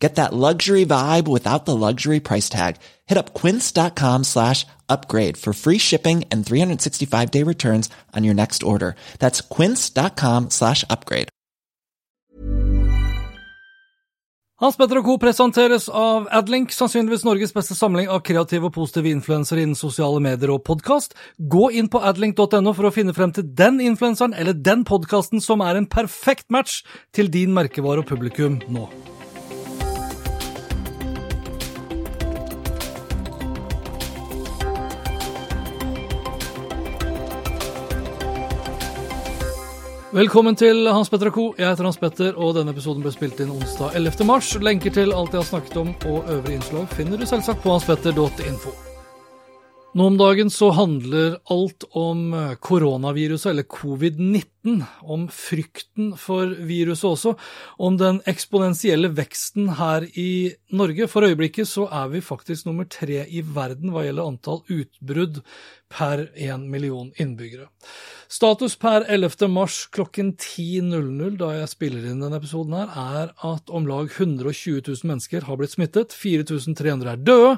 Get that luxury vibe without the luxury price tag. Hit up quince.com slash upgrade for free shipping and 365 day returns on your next order. That's quince.com slash upgrade. Hans Petter og Co. presenteres av Adlink, sannsynligvis Norges beste samling av kreative og positive influensere innen sosiale medier og podkast. Gå inn på adlink.no for å finne frem til den influenseren eller den podkasten som er en perfekt match til din merkevare og publikum nå. Velkommen til Hans Petter og co. Jeg heter Hans Petter, og denne episoden ble spilt inn onsdag 11. mars. Lenker til alt jeg har snakket om og øvrige innslag finner du selvsagt på hanspetter.info. Nå om dagen så handler alt om koronaviruset, eller covid-19, om frykten for viruset også, om den eksponentielle veksten her i Norge. For øyeblikket så er vi faktisk nummer tre i verden hva gjelder antall utbrudd per én million innbyggere. Status per 11. mars klokken 10.00, da jeg spiller inn denne episoden, her, er at om lag 120 000 mennesker har blitt smittet. 4300 er døde.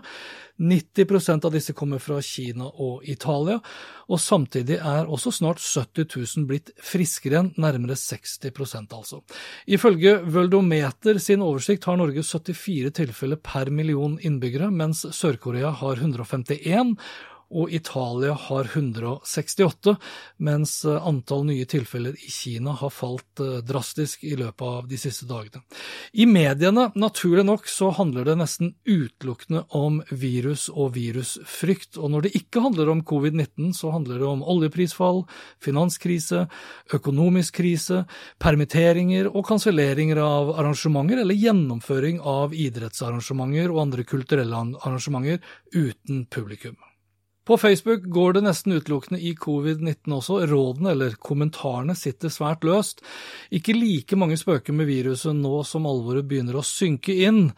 90% av disse kommer fra Kina og Italia, og samtidig er også snart 70 000 blitt friskere enn nærmere 60% altså. Ifølge Vøldometer sin oversikt har Norge 74 tilfeller per million innbyggere, mens Sør-Korea har 151 og Italia har 168, mens eh, antall nye tilfeller i Kina har falt eh, drastisk i løpet av de siste dagene. I mediene, naturlig nok, så handler det nesten utelukkende om virus og virusfrykt, og når det ikke handler om covid-19, så handler det om oljeprisfall, finanskrise, økonomisk krise, permitteringer og kanselleringer av arrangementer eller gjennomføring av idrettsarrangementer og andre kulturelle arrangementer uten publikum. På Facebook går det nesten utelukkende i covid-19 også. Rådene, eller kommentarene, sitter svært løst. Ikke like mange spøker med viruset nå som alvoret begynner å synke inn.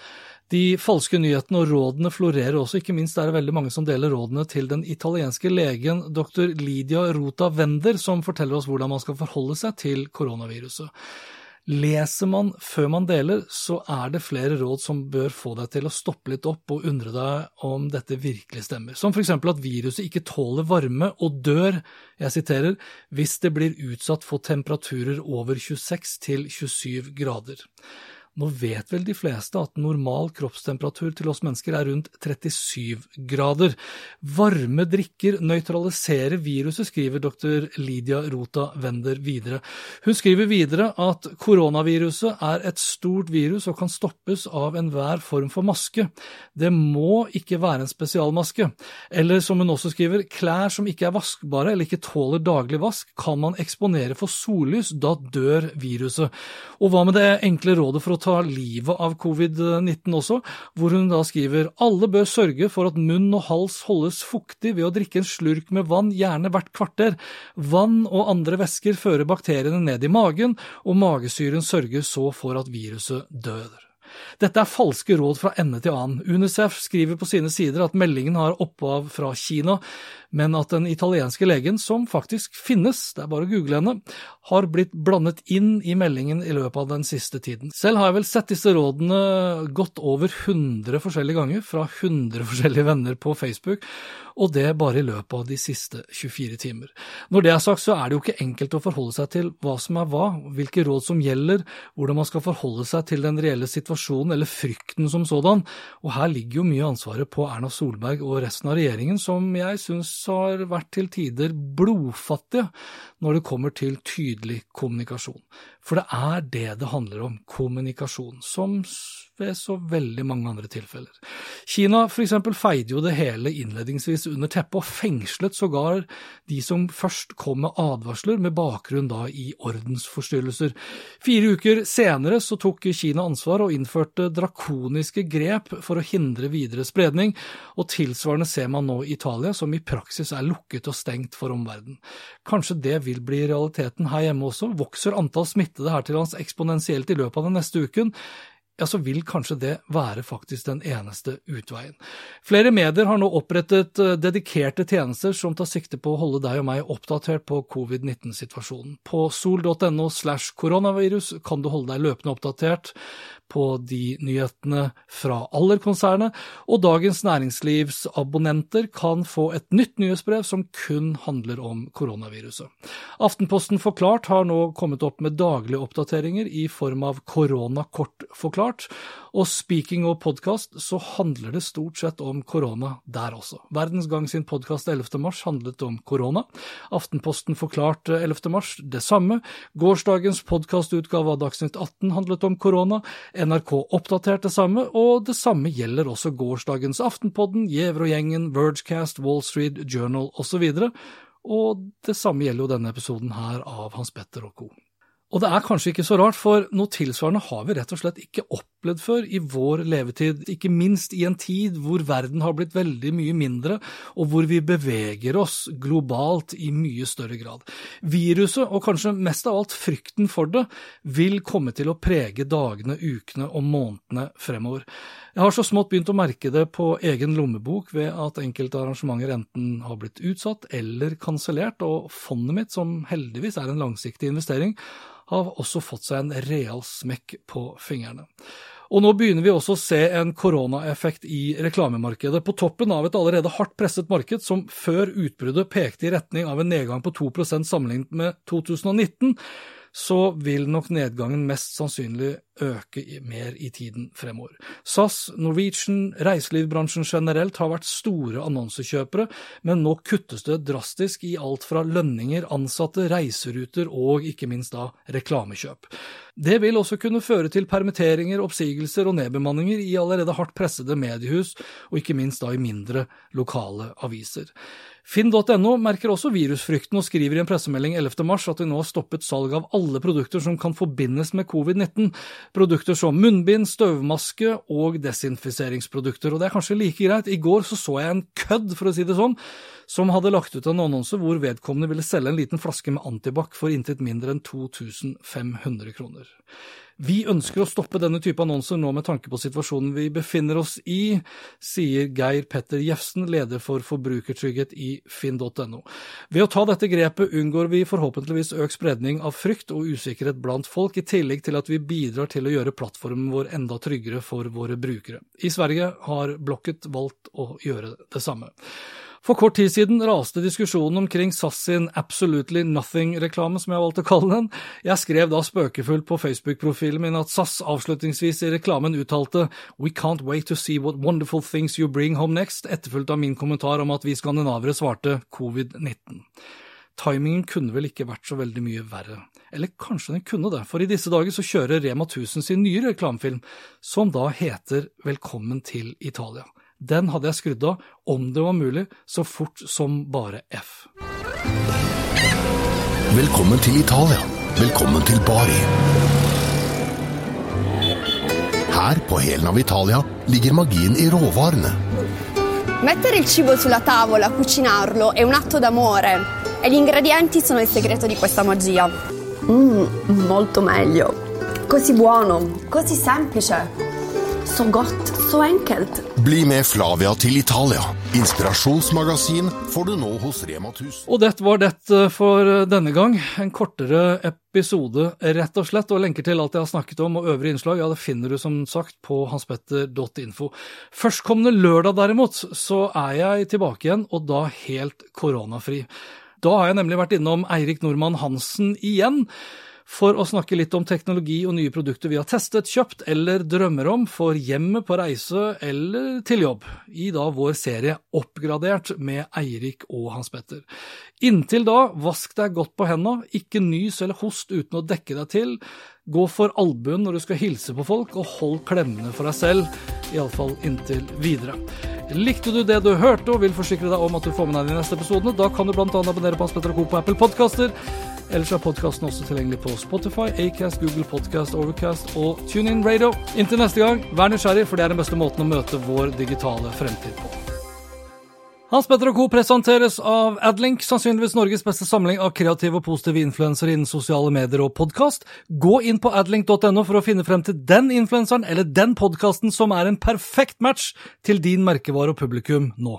De falske nyhetene og rådene florerer også, ikke minst er det veldig mange som deler rådene til den italienske legen dr. Lydia Rota Wender, som forteller oss hvordan man skal forholde seg til koronaviruset. Leser man før man deler, så er det flere råd som bør få deg til å stoppe litt opp og undre deg om dette virkelig stemmer, som for eksempel at viruset ikke tåler varme og dør, jeg siterer, hvis det blir utsatt for temperaturer over 26 til 27 grader. Nå vet vel de fleste at normal kroppstemperatur til oss mennesker er rundt 37 grader. Varme drikker nøytraliserer viruset, skriver dr. Lydia Rota Wender videre. Hun skriver videre at koronaviruset er et stort virus og kan stoppes av enhver form for maske. Det må ikke være en spesialmaske. Eller som hun også skriver, klær som ikke er vaskbare eller ikke tåler daglig vask, kan man eksponere for sollys, da dør viruset. Og hva med det enkle rådet for å ta livet av covid-19 også, hvor hun da skriver alle bør sørge for at munn og hals holdes fuktig ved å drikke en slurk med vann, gjerne hvert kvarter. Vann og andre væsker fører bakteriene ned i magen, og magesyren sørger så for at viruset dør. Dette er falske råd fra ende til annen. Unicef skriver på sine sider at meldingen har opphav fra Kina, men at den italienske legen, som faktisk finnes, det er bare å google henne, har blitt blandet inn i meldingen i løpet av den siste tiden. Selv har jeg vel sett disse rådene godt over 100 forskjellige ganger fra 100 forskjellige venner på Facebook, og det bare i løpet av de siste 24 timer. Når det er sagt, så er det jo ikke enkelt å forholde seg til hva som er hva, hvilke råd som gjelder, hvordan man skal forholde seg til den reelle situasjonen eller frykten som sådan, og her ligger jo mye ansvaret på Erna Solberg og resten av regjeringen, som jeg syns har vært til tider blodfattige når det kommer til tydelig kommunikasjon. For det er det det handler om, kommunikasjon, som ved så veldig mange andre tilfeller. Kina for eksempel feide jo det hele innledningsvis under teppet, og fengslet sågar de som først kom med advarsler med bakgrunn da i ordensforstyrrelser. Fire uker senere så tok Kina ansvar og innførte drakoniske grep for å hindre videre spredning, og tilsvarende ser man nå Italia, som i praksis er lukket og stengt for omverdenen. Kanskje det vil bli realiteten her hjemme også. Vokser antall smittede her til lands eksponentielt i løpet av den neste uken? Ja, så vil kanskje det være faktisk den eneste utveien. Flere medier har nå opprettet eh, dedikerte tjenester som tar sikte på å holde deg og meg oppdatert på covid-19-situasjonen. På sol.no slash koronavirus kan du holde deg løpende oppdatert på de nyhetene fra Aller-konsernet, og Dagens Næringslivs abonnenter kan få et nytt nyhetsbrev som kun handler om koronaviruset. Aftenposten Forklart har nå kommet opp med daglige oppdateringer i form av Korona kort forklart, og speaking og podkast så handler det stort sett om korona der også. Verdens Gang sin podkast 11. mars handlet om korona. Aftenposten Forklart 11. mars det samme. Gårsdagens podkastutgave av Dagsnytt 18 handlet om korona. NRK oppdatert det samme, og det samme gjelder også gårsdagens Aftenpodden, Gjevrogjengen, gjengen, Vergecast, Wall Street Journal osv. Og det samme gjelder jo denne episoden her av Hans Petter og co. Og det er kanskje ikke så rart, for noe tilsvarende har vi rett og slett ikke opplevd før i vår levetid, ikke minst i en tid hvor verden har blitt veldig mye mindre, og hvor vi beveger oss globalt i mye større grad. Viruset, og kanskje mest av alt frykten for det, vil komme til å prege dagene, ukene og månedene fremover. Jeg har så smått begynt å merke det på egen lommebok ved at enkelte arrangementer enten har blitt utsatt eller kansellert, og fondet mitt, som heldigvis er en langsiktig investering, har også fått seg en real smekk på fingrene. Og nå begynner vi også å se en koronaeffekt i reklamemarkedet, på toppen av et allerede hardt presset marked som før utbruddet pekte i retning av en nedgang på 2% sammenlignet med 2019 så vil nok nedgangen mest sannsynlig øke mer i tiden fremover. SAS, Norwegian, reiselivsbransjen generelt har vært store annonsekjøpere, men nå kuttes det drastisk i alt fra lønninger, ansatte, reiseruter og ikke minst da reklamekjøp. Det vil også kunne føre til permitteringer, oppsigelser og nedbemanninger i allerede hardt pressede mediehus, og ikke minst da i mindre lokale aviser. Finn.no merker også virusfrykten og skriver i en pressemelding 11. mars at de nå har stoppet salg av alle produkter som kan forbindes med covid-19. Produkter som munnbind, støvmaske og desinfiseringsprodukter. Og det er kanskje like greit. I går så, så jeg en kødd, for å si det sånn, som hadde lagt ut en annonse hvor vedkommende ville selge en liten flaske med antibac for intet mindre enn 2500 kroner. Vi ønsker å stoppe denne type annonser nå med tanke på situasjonen vi befinner oss i, sier Geir Petter Jefsen, leder for forbrukertrygghet i finn.no. Ved å ta dette grepet unngår vi forhåpentligvis økt spredning av frykt og usikkerhet blant folk, i tillegg til at vi bidrar til å gjøre plattformen vår enda tryggere for våre brukere. I Sverige har Blokket valgt å gjøre det samme. For kort tid siden raste diskusjonen omkring SAS sin Absolutely Nothing-reklame, som jeg valgte å kalle den. Jeg skrev da spøkefullt på Facebook-profilen min at SAS avslutningsvis i reklamen uttalte We can't wait to see what wonderful things you bring home next, etterfulgt av min kommentar om at vi skandinavere svarte covid-19. Timingen kunne vel ikke vært så veldig mye verre. Eller kanskje den kunne det, for i disse dager så kjører Rema 1000 sin nye reklamefilm, som da heter Velkommen til Italia. Den hadde jeg skrudd av, om det var mulig, så fort som bare F. Velkommen til Italia. Velkommen til Bari. Her på hælen av Italia ligger magien i råvarene. Mettere il cibo sulla tavola, cucinarlo, è un atto d'amore e gli ingredienti sono il segreto di questa magia. Mmm, molto meglio. Così buono, così semplice. Så godt, så enkelt. Bli med Flavia til Italia. Inspirasjonsmagasin får du nå hos Rema 1000. Og dette var det for denne gang. En kortere episode, rett og slett. Og lenker til alt jeg har snakket om og øvrige innslag, ja, det finner du som sagt på hanspetter.info. Førstkommende lørdag derimot, så er jeg tilbake igjen, og da helt koronafri. Da har jeg nemlig vært innom Eirik Nordmann Hansen igjen for å snakke litt om teknologi og nye produkter vi har testet, kjøpt eller drømmer om for hjemmet, på reise eller til jobb, i da vår serie Oppgradert med Eirik og Hans Petter. Inntil da, vask deg godt på henda, ikke nys eller host uten å dekke deg til, gå for albuen når du skal hilse på folk, og hold klemmene for deg selv, iallfall inntil videre. Likte du det du hørte og vil forsikre deg om at du får med deg de neste episodene, da kan du bl.a. abonnere på Hans Petter og Co. på Apple Podkaster. Ellers er podkasten også tilgjengelig på Spotify, Acast, Google Podcast, Overcast og TuneIn Radio. Inntil neste gang, vær nysgjerrig, for det er den beste måten å møte vår digitale fremtid på. Hans Petter og Co. presenteres av Adlink, sannsynligvis Norges beste samling av kreative og positive influensere innen sosiale medier og podkast. Gå inn på adlink.no for å finne frem til den influenseren eller den podkasten som er en perfekt match til din merkevare og publikum nå.